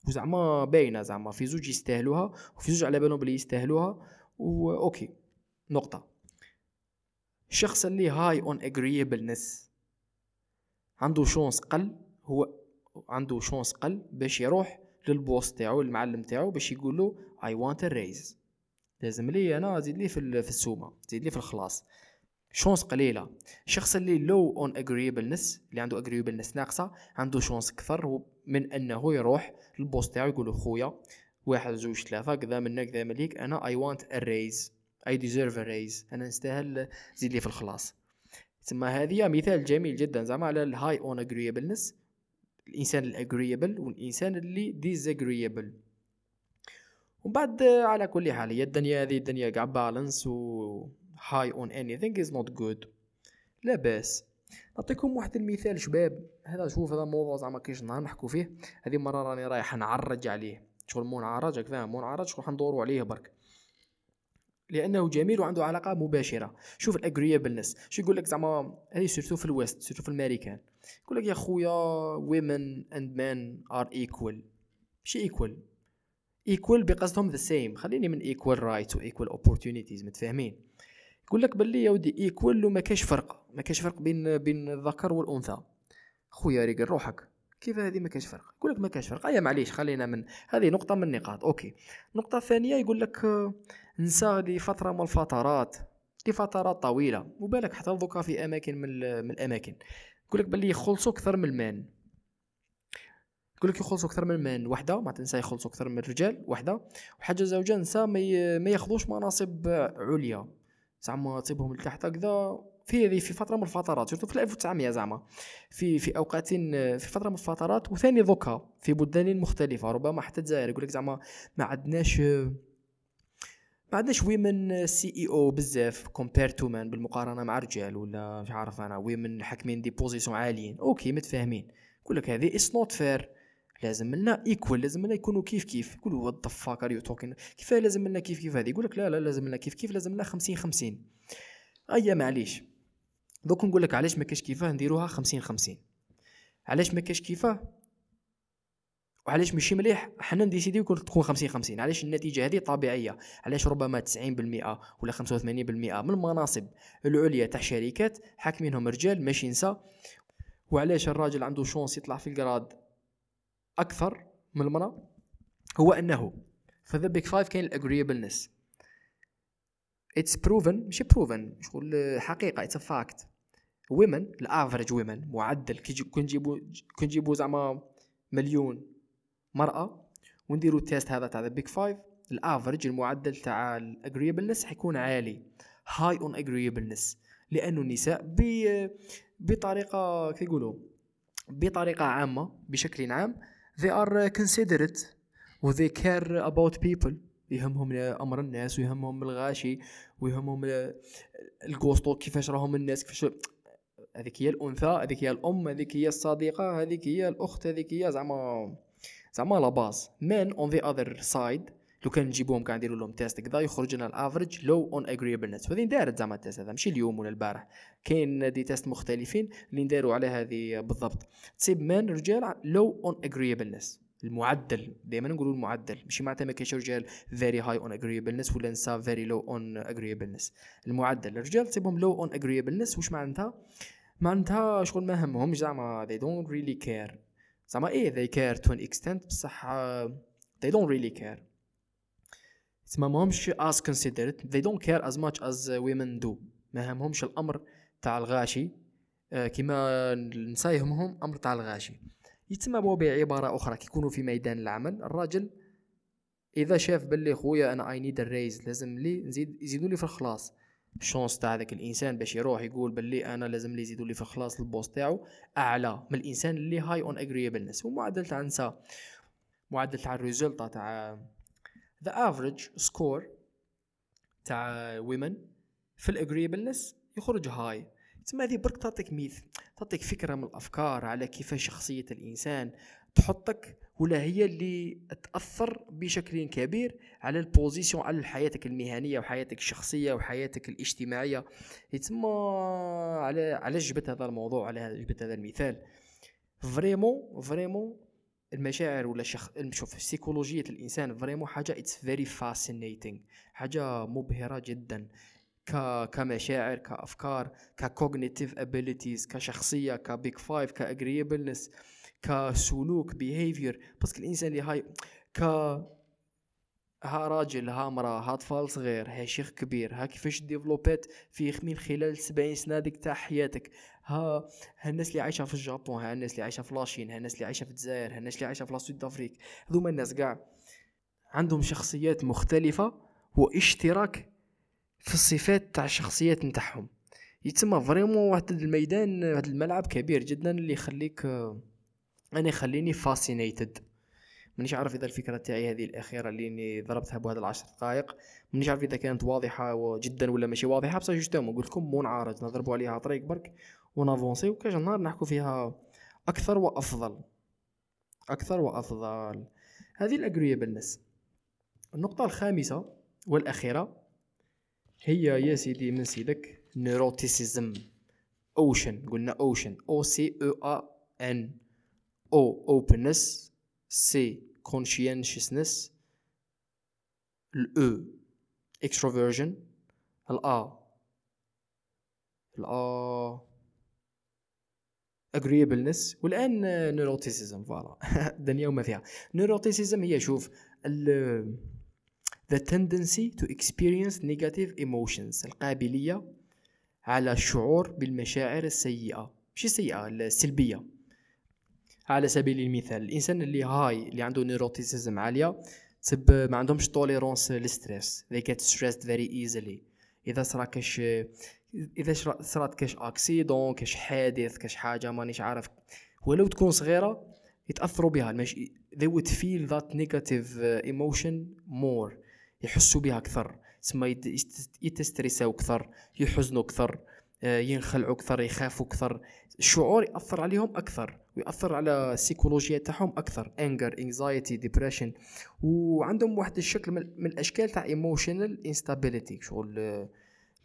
Speaker 1: وزعما باينة زعما في زوج يستاهلوها وفي زوج على بالهم بلي يستاهلوها. أوكي نقطة. الشخص اللي high on agreeableness عنده chance قل هو عنده chance قل باش يروح لل boss تاعو المعلم تاعو باش يقول له I want raise لازم لي أنا زيد لي في السومة زيد لي في الخلاص. chance قليلة. الشخص اللي low on agreeableness اللي عنده agreeableness ناقصة عنده chance كثر من أنه يروح لل boss تاعو يقول خويا واحد زوج ثلاثة كذا منك كذا مليك أنا I want a raise I deserve a raise أنا نستاهل زيد لي في الخلاص. ثم هذه مثال جميل جدا زعما على ال high on agreeableness الإنسان ال agreeable والإنسان اللي disagreeable ومن بعد على كل حال هي الدنيا هذه الدنيا كاع balance و high on anything is not good. لا باس. نعطيكم واحد المثال شباب. هذا شوف هذا موضوع زعما كاينش نهار نحكو فيه. هذه مرة راني رايح نعرج عليه. شغل منعرج راك فاهم منعرج شغل حندورو عليه برك. لأنه جميل وعنده علاقة مباشرة. شوف ال agreeableness شو يقول لك زعما؟ هذه surtout في ال West surtout في الأمريكان. يقول لك يا خويا women and men are equal. ماشي equal. equal بقصدهم the same. خليني من equal rights و equal opportunities متفاهمين؟ يقول لك باللي يا ودي equal وما كاش فرق ما كاش فرق بين بين الذكر والأنثى. خويا ريقل روحك كيف هذه ما كاش فرق؟ يقول لك ما كاش فرق. أيا معليش خلينا من هذه نقطة من النقاط أوكي. النقطه الثانية يقول لك نساء لفتره من الفترات. لفترات طويلة. وبالك حتى دوكا في أماكن من, من الأماكن. يقول لك باللي يخلصوا أكثر من المان يقول لك يخلصوا أكثر من المان وحدة ما تنسى يخلصوا أكثر من الرجال. وحدة. وحاجة زوجة نساء ما ياخذوش مناصب عليا. زعما تصيبهم لتحت هكذا. في هذه في فترة من الفترات شفتوا في 1900 زعما. في في اوقات في فترة من الفترات وثاني دوكا في بلدان مختلفة. ربما حتى الجزائر يقول لك زعما ما عندناش ما عندناش women CEO بزاف compared to men بالمقارنة مع الرجال ولا مش عارف أنا women حاكمين des positions عاليين. أوكي متفاهمين. يقول لك هذه it's not fair لازم لنا equal لازم لنا يكونوا كيف كيف. يقولوا what the fuck are you talking كيف لازم لنا كيف كيف هذه؟ يقول لك لا لا لازم لنا كيف كيف لازم لنا 50 50 أيا معليش. دوك نقول لك علاش ما كاش كيفاه؟ نديروها 50 50 علاش ما كاش كيفاه؟ وعلاش ماشي مليح؟ حنا نديسيديو تكون 50 50 علاش النتيجة هذه طبيعية؟ علاش ربما 90% ولا 85% من المناصب العليا تاع شركات حاكمينهم رجال ماشي نساء وعلاش الراجل عنده chance يطلع في ال grade أكثر من المراه هو أنه في the Big Five كاين ال agreeableness it's proven ماشي proven شغل حقيقة it's fact women ال average women معدل كي نجيبو كي نجيبو زعما مليون مرأة ونديرو ال test هذا تاع the Big Five ال average المعدل تاع ال agreeableness حيكون عالي. high on agreeableness لأنه النساء بطريقة كيقولوا بطريقة عامة بشكل عام they are considerate. و they care about people. يهمهم أمر الناس ويهمهم الغاشي ويهمهم القوسطو كيفاش راهم الناس كيفاش هذيك هي الأنثى هذيك هي الأم هذيك هي الصديقة هذيك هي الأخت هذيك هي زعما زعما لا باس men on the other side لو كان نجيبوهم كان نديروا لهم test كذا يخرج لنا ال average low on agreeableness وهذه دارت زعما ال test هذا ماشي اليوم ولا البارح. كاين des tests مختلفين اللي نداروا على هذه بالضبط. تصيب men رجال low on agreeableness المعدل دائما نقولوا المعدل. ماشي معناتها ما كاينش رجال very high on agreeableness ولا نساء very low on agreeableness المعدل الرجال تصيبهم low on agreeableness واش معناتها؟ معناتها شغل ما همهم زعما they don't really care. زعما إيه they care to an extent بصح uh, they don't really care. تسمى ماهمش as considerate they don't care as much as women do. ما همهمش الامر تاع الغاشي كيما النساء يهمهم أمر تاع الغاشي يتسمى بعباره أخرى كي يكونوا في ميدان العمل الراجل اذا شاف باللي خويا أنا اي نيد الريز لازم لي نزيد يزيدوا لي في الخلاص الشونس تاع ذاك الانسان باش يروح يقول باللي أنا لازم لي يزيدوا لي في الخلاص البوست تاعو اعلى من الانسان اللي هاي اون اجريبلنس ومعدل تاع النساء معدل تاع الريزلت تاع ذا افريج سكور تاع ويمن في الاجريبلنس يخرج هاي تسمى هذه برك تعطيك ميث تعطيك فكرة من الأفكار على كيف شخصية الإنسان تحطك ولا هي اللي تأثر بشكل كبير على ال position على حياتك المهنية وحياتك الشخصية وحياتك الاجتماعية. يتسمى على على جبت هذا الموضوع على جبت هذا المثال. vraiment vraiment المشاعر ولا شخ... شوف سيكولوجية الإنسان vraiment حاجة it's very fascinating حاجة مبهرة جدا ك كمشاعر كأفكار ك cognitive abilities كشخصية ك Big Five ك agreeableness كسلوك behavior parce que الانسان اللي هاي ك ها راجل ها مرا ها طفال صغير ها شيخ كبير ها كيفاش développات في من خلال سبعين سنة ديك تاع حياتك. ها الناس اللي عايشة في الجابون ها الناس اللي عايشة في la Chine ها الناس اللي عايشة في الجزائر ها الناس اللي عايشة في لاسود افريك هذوما الناس كاع عندهم شخصيات مختلفة واشتراك في الصفات تاع الشخصيات نتاعهم. يتسمى vraiment واحد الميدان واحد الملعب كبير جدا اللي يخليك أنا يخليني fascinated مانيش عارف إذا الفكرة تاعي هذه الأخيرة اللي ضربتها بهذا العشر دقائق. مانيش عارف إذا كانت واضحة جدا ولا ماشي واضحة بصح justement قلت لكم منعرض نضربوا عليها طريق برك. ون avancي وكاش نهار نحكوا فيها أكثر وأفضل. أكثر وأفضل. هذه ال agreeableness النقطة الخامسة والأخيرة هي يا سيدي من سيدك neuroticism OCEAN قلنا OCEAN O C E A N O openness C conscientiousness ال E extraversion ال A ال A agreeableness والآن neuroticism voilà. الدنيا وما فيها. neuroticism هي شوف the tendency to experience negative emotions القابلية على الشعور بالمشاعر السيئة. مش السيئة السلبية. على سبيل المثال الإنسان اللي high اللي عنده neuroticism عالية تسب ما عندهمش tolérance لل stress they get stressed very easily. إذا صرا كاش إذا صرات كاش accident كاش حادث كاش حاجة مانيش عارف. ولو تكون صغيرة يتأثروا بها المش... they would feel that negative emotion more. يحسوا بها أكثر. تسمى يت stressاو أكثر يحزنوا أكثر آه، ينخلعوا أكثر يخافوا أكثر. الشعور يأثر عليهم أكثر ويأثر على السيكولوجيا تاعهم أكثر. anger anxiety depression وعندهم واحد الشكل من الأشكال تاع emotional instability شغل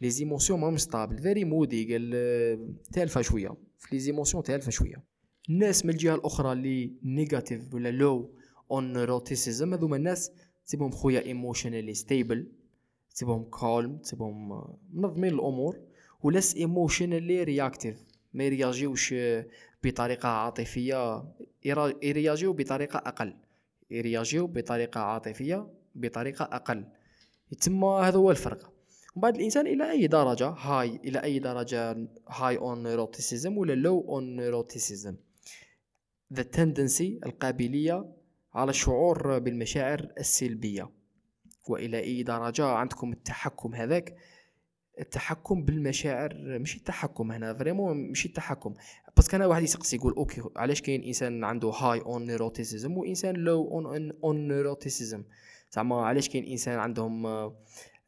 Speaker 1: les émotions ماهم stable very moody قال تالفه شوية في les émotions تالفه شوية الناس من الجهه الاخرى اللي negative ولا low on neuroticism هذوما الناس تسيبهم خويا emotionally stable تسيبهم calmes تسيبهم منظمين الأمور و less emotionally reactive ما يréagiيوش بطريقه عاطفيه يréagiيو بطريقه أقل يréagiيو بطريقه عاطفيه بطريقه أقل تما هذا هو الفرق ومن بعد الإنسان إلى أي درجة high إلى أي درجة high on neuroticism ولا low on neuroticism the tendency القابلية على الشعور بالمشاعر السلبية. وإلى أي درجة عندكم التحكم هذاك؟ التحكم بالمشاعر مش التحكم هنا vraiment مش التحكم. بس كان واحد يسقسي يقول okay علاش كاين إنسان عنده high on neuroticism وإنسان low on on neuroticism زعما علاش كاين إنسان عندهم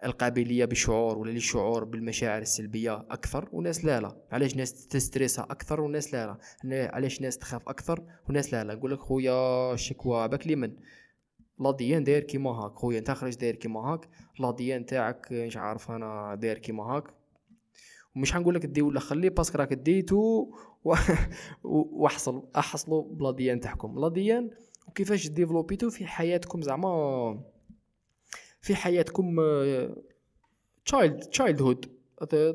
Speaker 1: القابلية بالشعور ولا للشعور بالمشاعر السلبية أكثر وناس لا لا. علاش ناس تستريسها أكثر وناس لا لا؟ علاش ناس تخاف أكثر وناس لا لا؟ نقول لك خويا الشكوى باك لي من l'ADN داير كيما هاك. خويا أنت خرج داير كيما هاك. l'ADN تاعك مش عارف أنا داير كيما هاك. ومش حنقول لك دي ولا خليه باسكو راك ديتو واحصل أحصلوا بلا ديان تاعكم. لا ديان وكيفاش ديفلوبيتو في حياتكم زعما في حياتكم تشايلد تشايلد هود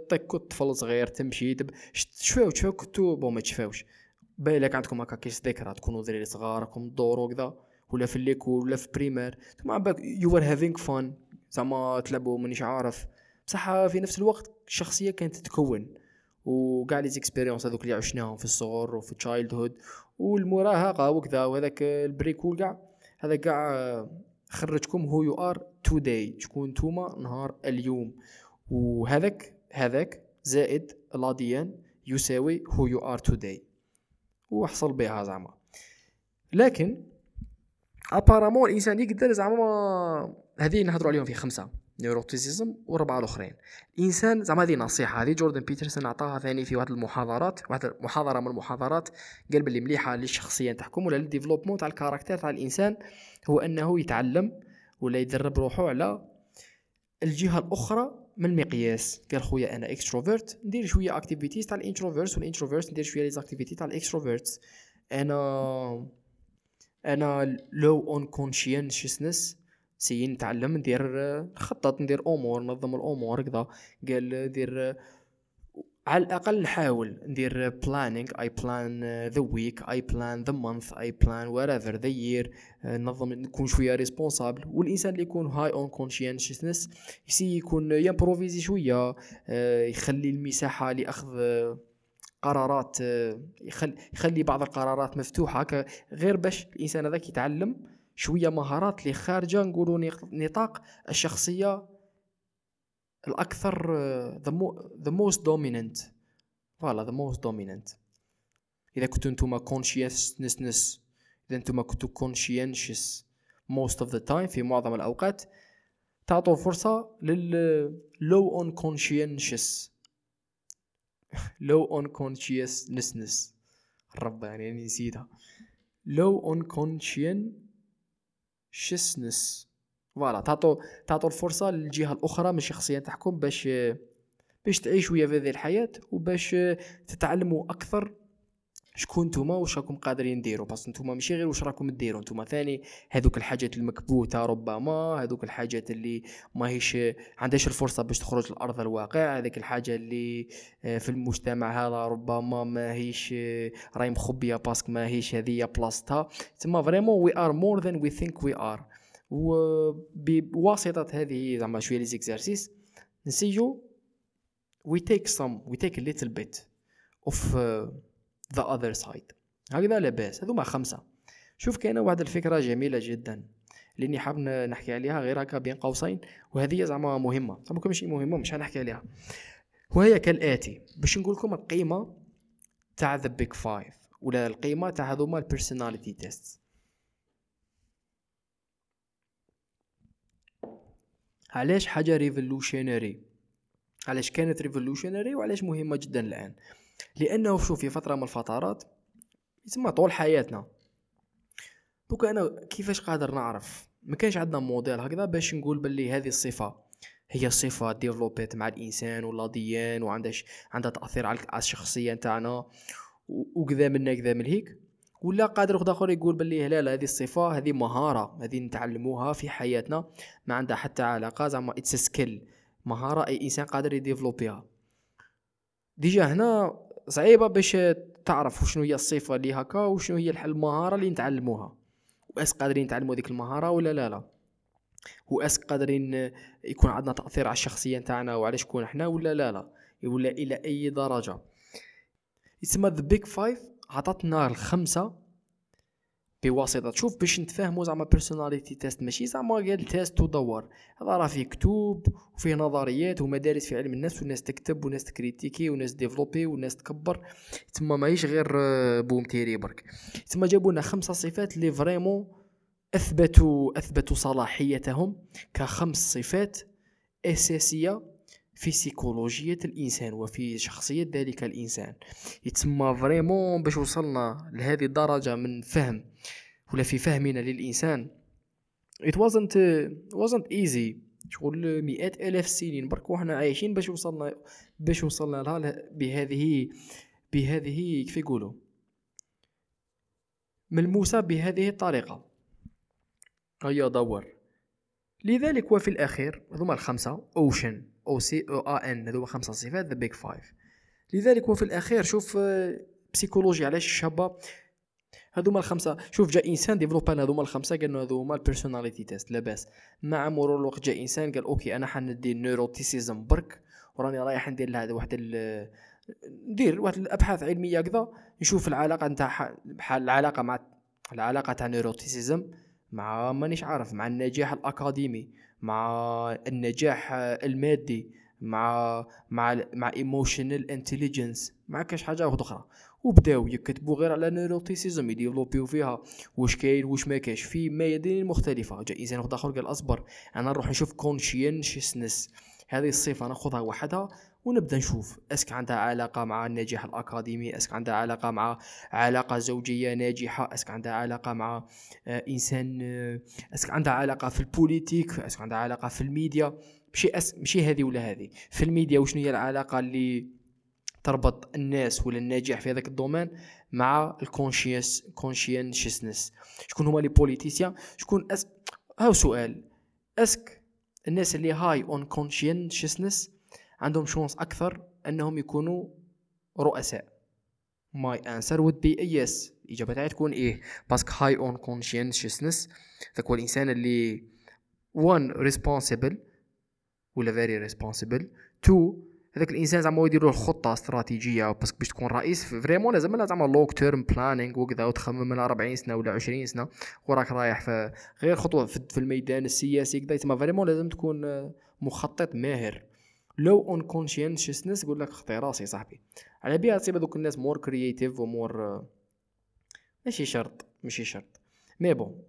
Speaker 1: طيك طفل صغير تمشي تشفاو تشفاو كنتو بون ما تشفاوش. بايلك عندكم هكا كيس ذكرى تكونوا دراري صغار راكم تدوروا كذا ولا في الليكول ولا في بريمير ثم بالك يو ار هافينغ فان زعما تلعبوا مانيش عارف. بصح في نفس الوقت الشخصيه كانت تتكون. وكاع les expériences هذوك اللي عشناهم في الصغر وفي childhood والمراهقة وكذا وهذاك البريكول كاع. هذا كاع خرجكم who you are today شكون نتوما نهار اليوم. وهذاك هذاك زائد l'ADN يساوي who you are today وحصل بها زعما. لكن apparemment الإنسان يقدر زعما هذه نهضروا عليهم في خمسة neuroticism وربعة الأخرين. الإنسان زعما هذه نصيحة هذه جوردن بيترسون عطاها ثاني في واحد المحاضرات واحد المحاضرة من المحاضرات قال باللي مليحة للشخصية تحكم ولا لل développement تاع ال caractère تاع الإنسان هو أنه يتعلم ولا يدرب روحه على الجهة الأخرى من المقياس قال خويا أنا extrovert ندير شوية activities تاع ال introvert وال introvert ندير شوية les activités تاع ال extrovert أنا أنا low on conscientiousness essaie نتعلم ندير نخطط ندير أمور نظم الأمور كذا. قال ندير على الأقل نحاول ندير planning I plan the week I plan the month I plan whatever the year نظم نكون شوية responsable والإنسان اللي يكون high on conscientiousness ي essaie يكون ي improvise شوية. آه، يخلي المساحة لأخذ قرارات آه، يخلي, يخلي بعض القرارات مفتوحة. غير باش الإنسان هذاك يتعلم شوية مهارات اللي خارجة نقولوا نطاق الشخصية الأكثر the most dominant voilà the most dominant إذا كنتو نتوما conscientious إذا نتوما كنتو conscientious most of the time في معظم الأوقات تعطوا فرصة لل low on conscientious. low on consciousness. الرب يعني نسيتها. low on conscientiousness. فوالا تعطوا تعطوا الفرصه للجهه الاخرى من الشخصيه تاعكم باش باش تعيشوا في هذه الحياة وباش تتعلموا أكثر شكون نتوما واش راكم قادرين ديروا. بس نتوما ماشي غير واش راكم ديروا. نتوما ثاني هذوك الحاجات المكبوتة ربما هذوك الحاجات اللي ماهيش عندهاش الفرصة باش تخرج لارض الواقع. هذيك الحاجة اللي آه، في المجتمع هذا ربما ماهيش آه، راهي مخبية. parce que ماهيش هذه بلاصتها. تما vraiment we are more than we think we are وبواسطة هذه زعما شوية les exercices نسيو we take some we take a little bit of uh, side. هكذا لاباس هذوما خمسة. شوف كاينة واحد الفكرة جميلة جدا لإني حاب نحكي عليها غير هكا بين قوسين وهذه زعما مهمة. زعما ماشي مهمة مش حنحكي عليها. وهي كالآتي باش نقول لكم القيمة تاع the Big Five ولا القيمة تاع هذوما ال personality test علاش حاجة revolutionary علاش كانت ريفولوشنري وعلاش مهمة جدا الآن؟ لأنه شوف في فترة من الفترات يسمى طول حياتنا. دوكا أنا كيفاش قادر نعرف؟ ما كانش عندنا موديل هكذا باش نقول باللي هذه الصفة هي الصفه ديفلوبيت مع الإنسان ولا ديان وعندها عندها تأثير على الشخصية نتاعنا وكذا منا كذا من هيك. ولا قادر واحد آخر يقول باللي لا لا هذه الصفة هذه مهارة هذه نتعلموها في حياتنا. ما عندها حتى علاقة زعما it's skill مهارة أي إنسان قادر يديفلوبيها. déjà هنا صعيبة باش تعرف شنو هي الصفة اللي هكا وشنو هي المهارة اللي نتعلموها. وأس قادرين نتعلموا ديك المهارة ولا لا لا؟ وأس قادرين يكون عندنا تأثير على الشخصية نتاعنا وعلى شكون إحنا ولا لا لا؟ ولا إلى أي درجة. يسمى the Big Five عطاتنا الخمسة بواسطة. شوف باش نتفاهموا زعما personality test ماشي زعما قال test ودور هذا راه فيه كتب وفيه نظريات ومدارس في علم النفس والناس تكتب وناس ت critique وناس ديفلوبي وناس تكبر. تما ماهيش غير بوم تيري برك. تما جابوا لنا خمسة صفات اللي vraiment اثبتوا أثبتوا صلاحيتهم كخمس صفات أساسية. في سيكولوجية الإنسان وفي شخصية ذلك الإنسان. يتسمى vraiment باش وصلنا لهذه الدرجة من فهم ولا في فهمنا للإنسان. It wasn't wasn't easy. شغل مئات آلاف السنين. برك وحنا عايشين باش وصلنا باش وصلنا لها بهذه بهذه كيف يقولوا؟ ملموسة بهذه الطريقة. هيا دور. لذلك وفي الأخير هذوما الخمسة OCEAN O C E A N هذوما خمسة صفات the Big Five. لذلك وفي الأخير شوف psychologie علاش الشابة هذوما الخمسة شوف جا إنسان ديفلوبا هذوما الخمسة قال هذوما ال personality test لاباس مع مرور الوقت جا إنسان قال OK أنا حندي neuroticism برك وراني رايح ندير لهذا واحد ندير واحد الأبحاث علمية كذا نشوف العلاقة نتاع العلاقة مع العلاقة تاع neuroticism مع مانيش عارف مع النجاح الأكاديمي. مع النجاح المادي مع مع مع emotional intelligence مع كاش حاجة واحدة أخرى. وبداو يكتبوا غير على neuroticism يديفلوبيو فيها واش كاين واش ما كاينش. في ميادين مختلفة. جا انسان واحد آخر قال أصبر أنا نروح نشوف conscientiousness هذه الصفة ناخذها وحدها ونبدأ نشوف est-ce que عندها علاقة مع النجاح الأكاديمي est-ce que عندها علاقة مع علاقة زوجية ناجحة est-ce que عندها علاقة مع آه إنسان آه est-ce que عندها علاقة في ال politique est-ce que عندها علاقة في الميديا. ماشي أس... ماشي هذه ولا هذه؟ في الميديا وشنو هي العلاقة اللي تربط الناس ولا الناجح في هذاك ال domaine مع ال conscious conscientiousness شكون هما les politiciens شكون أس... هاو سؤال. est-ce que الناس اللي high on conscientiousness عندهم chance أكثر أنهم يكونوا رؤساء. my answer be a yes. الإجابة تاعي تكون إيه؟ parce que high on conscientiousness ذاك هو الانسان اللي one responsible ولا very responsible. Two هذاك الانسان زعما يدير له خطة استراتيجية. parce que باش تكون رئيس vraiment لازم لا زعما long term planning وكذا وتخمم من 40 سنة ولا 20 سنة. وراك رايح في غير خطوة في الميدان السياسي كذا. تما vraiment لازم تكون مخطط ماهر. low on conscientiousness يقول لك خطي راسي صاحبي. على بها تصيب هذوك الناس more creative و more ماشي شرط ماشي شرط. mais bon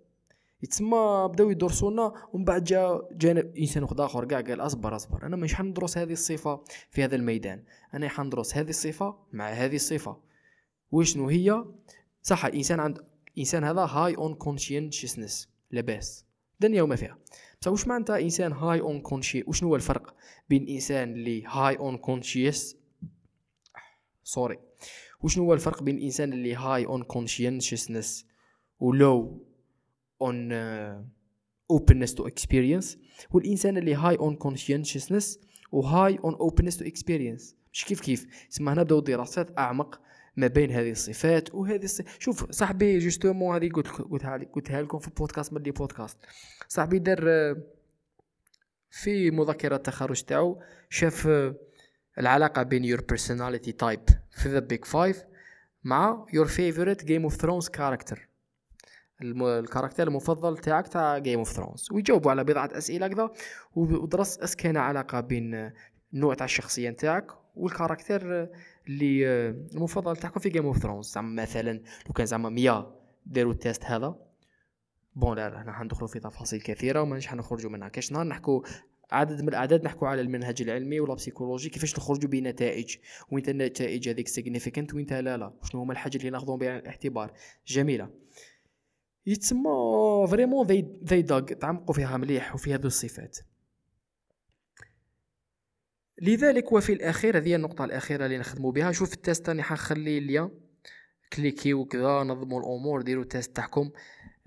Speaker 1: يتسمى بداو يدرسونا ومن بعد جا جانب إنسان واحد آخر كاع قال أصبر أصبر أنا مش حندرس هذه الصفة في هذا الميدان. أنا حندرس هذه الصفة مع هذه الصفة. وشنو هي؟ صح الانسان عند إنسان هذا high on conscientiousness لاباس. دنيا وما فيها. بصح واش معناتها إنسان high on consci وشنو هو الفرق بين إنسان اللي high on conscious sorry وشنو هو الفرق بين الانسان اللي high on conscientiousness ولو uh, openness to experience والإنسان اللي high on conscientiousness و high on openness to experience. مش كيف؟ كيف تسمى هنا بداو دراسات أعمق ما بين هذه الصفات وهذه الصفات شوف صاحبي justement هذه قلت قلتها قلتها لكم في البودكاست مدي بودكاست. صاحبي دار في مذكرة التخرج تاعو شاف العلاقة بين your personality type في the big five مع your favorite Game of Thrones character. ال character المفضل تاعك تاع Game of Thrones ويجاوبوا على بضعة أسئلة كذا ودرس اس كان علاقة بين النوع تاع الشخصية نتاعك وال character اللي المفضل تاعكم في Game of Thrones زعما مثلا لو كان زعما 100 داروا ال test هذا bon لا لا حندخلوا في تفاصيل كثيرة ومانيش حنخرجوا منها. كاش نهار نحكوا عدد من الأعداد نحكوا على المنهج العلمي ولا psychologie كيفاش نخرجوا بنتائج. وين النتائج هذيك significant وين لا لا. شنو هما الحاجة اللي ناخذهم بعين الاعتبار جميلة. يتسمى vraiment they they dug تعمقوا فيها مليح وفي هذو الصفات. لذلك وفي الأخير هذه النقطة الأخيرة اللي نخدموا بها. شوف التيست راني حنخلي اللي cliquez وكذا نظموا الأمور ديروا ال test تاعكم.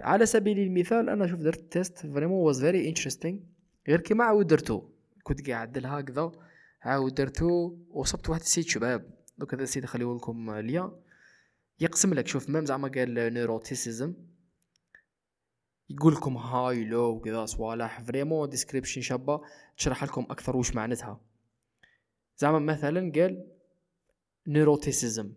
Speaker 1: على سبيل المثال أنا شوف درت test vraiment was very interesting غير كيما عاود درتو كنت قاعد هكذا عاود درتو وصبت واحد ال site شباب. دوك هذا ال site نخليه لكم ليا. يقسم لك شوف même زعما قال neuroticism يقول لكم high low وكذا صوالح. vraiment description شابة. تشرح لكم أكثر وش معناتها. زعما مثلا قال neuroticism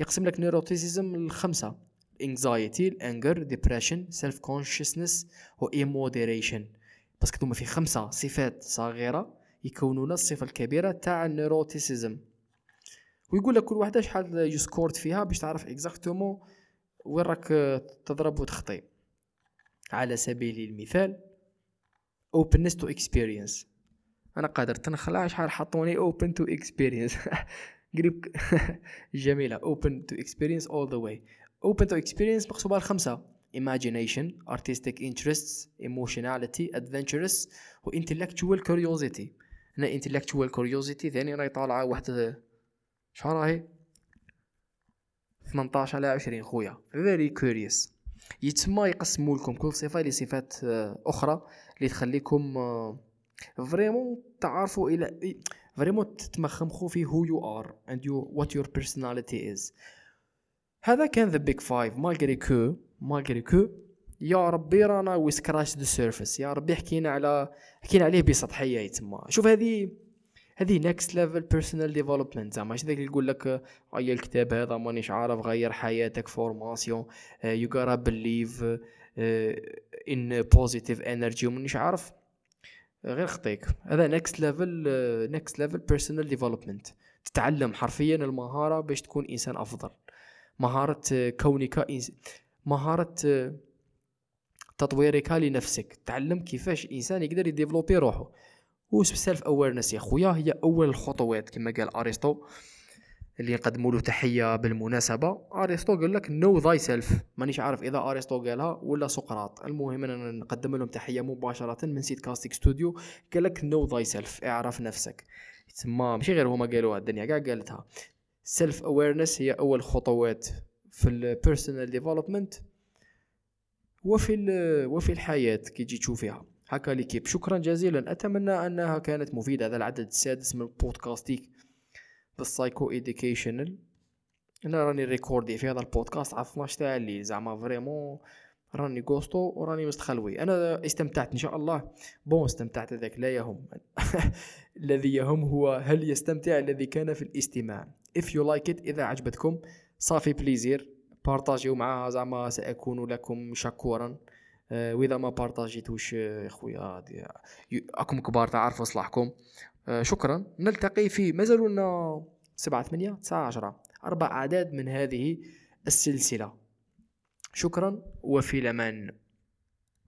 Speaker 1: يقسم لك neuroticism الخمسه anxiety ال anger depression self-consciousness و immoderation بس هما في خمسة صفات صغيرة يكونون الصفة الكبيرة تاع ال neuroticism ويقول لك كل واحدة شحال you scored فيها باش تعرف exactement وين راك تضرب وتخطي على سبيل المثال openness to experience. أنا قادر تنخلع شحال حطوني open to experience قريب جميلة open to experience all the way open to experience مقصوبة الخمسة imagination artistic interests emotionality adventurous و intellectual curiosity هنا intellectual curiosity ثاني راهي طالعة واحدة شحال راهي 18 على 20 خويا فيري كوريوس يتسمى يقسموا لكم كل صفه لصفات آه، أخرى اللي تخليكم vraiment تعرفوا إلى vraiment تتمخمخوا في who you are and you what your personality is هذا كان the big five malgré que malgré que. يا ربي رانا we scratch the surface يا ربي حكينا على حكينا عليه بسطحية يتسمى شوف هذه هذه next level personal development زعما ماشي داك اللي يقول لك اي الكتاب هذا مانيش عارف غير حياتك formation you gotta believe in positive energy ومانيش عارف. غير خطيك. هذا next level next level personal development تتعلم حرفيا المهارة باش تكون إنسان أفضل. مهارة كونك إنس... مهارة تطويرك لنفسك. تعلم كيفاش إنسان يقدر ي développer روحه. self-awareness يا خويا هي أول الخطوات كما قال أرسطو. اللي نقدموا له تحية بالمناسبة. ارسطو قال لك know thyself مانيش عارف إذا ارسطو قالها ولا سقراط. المهم أنا نقدم لهم تحية مباشرة من سيت كاستيك ستوديو. قال لك know thyself اعرف نفسك. تسمى ماشي غير هما قالوها الدنيا. كاع قالتها. self-awareness هي أول خطوات في ال personal development وفي وفي الحياة كي تجي تشوفيها. هكا l'équipe شكرا جزيلا. أتمنى أنها كانت مفيدة. هذا العدد السادس من بودكاستيك بال psycho educational أنا راني record ي في هذا البودكاست على 12 تاع الليل زعما vraiment راني غوستو وراني مستخلوي. أنا استمتعت إن شاء الله. bon استمتعت ذاك لا يهم. الذي يهم هو هل يستمتع الذي كان في الاستماع. If you like it إذا عجبتكم. ça fait plaisir partagé و معها زعما سأكون لكم شكورا. آه، وإذا ما partagé توش آه، خويا راكم كبار تعرفوا صلاحكم. شكرا. نلتقي في مازالوا لنا سبعة ثمانية تسعة عشرة. أربع أعداد من هذه السلسلة. شكرا وفي الأمان.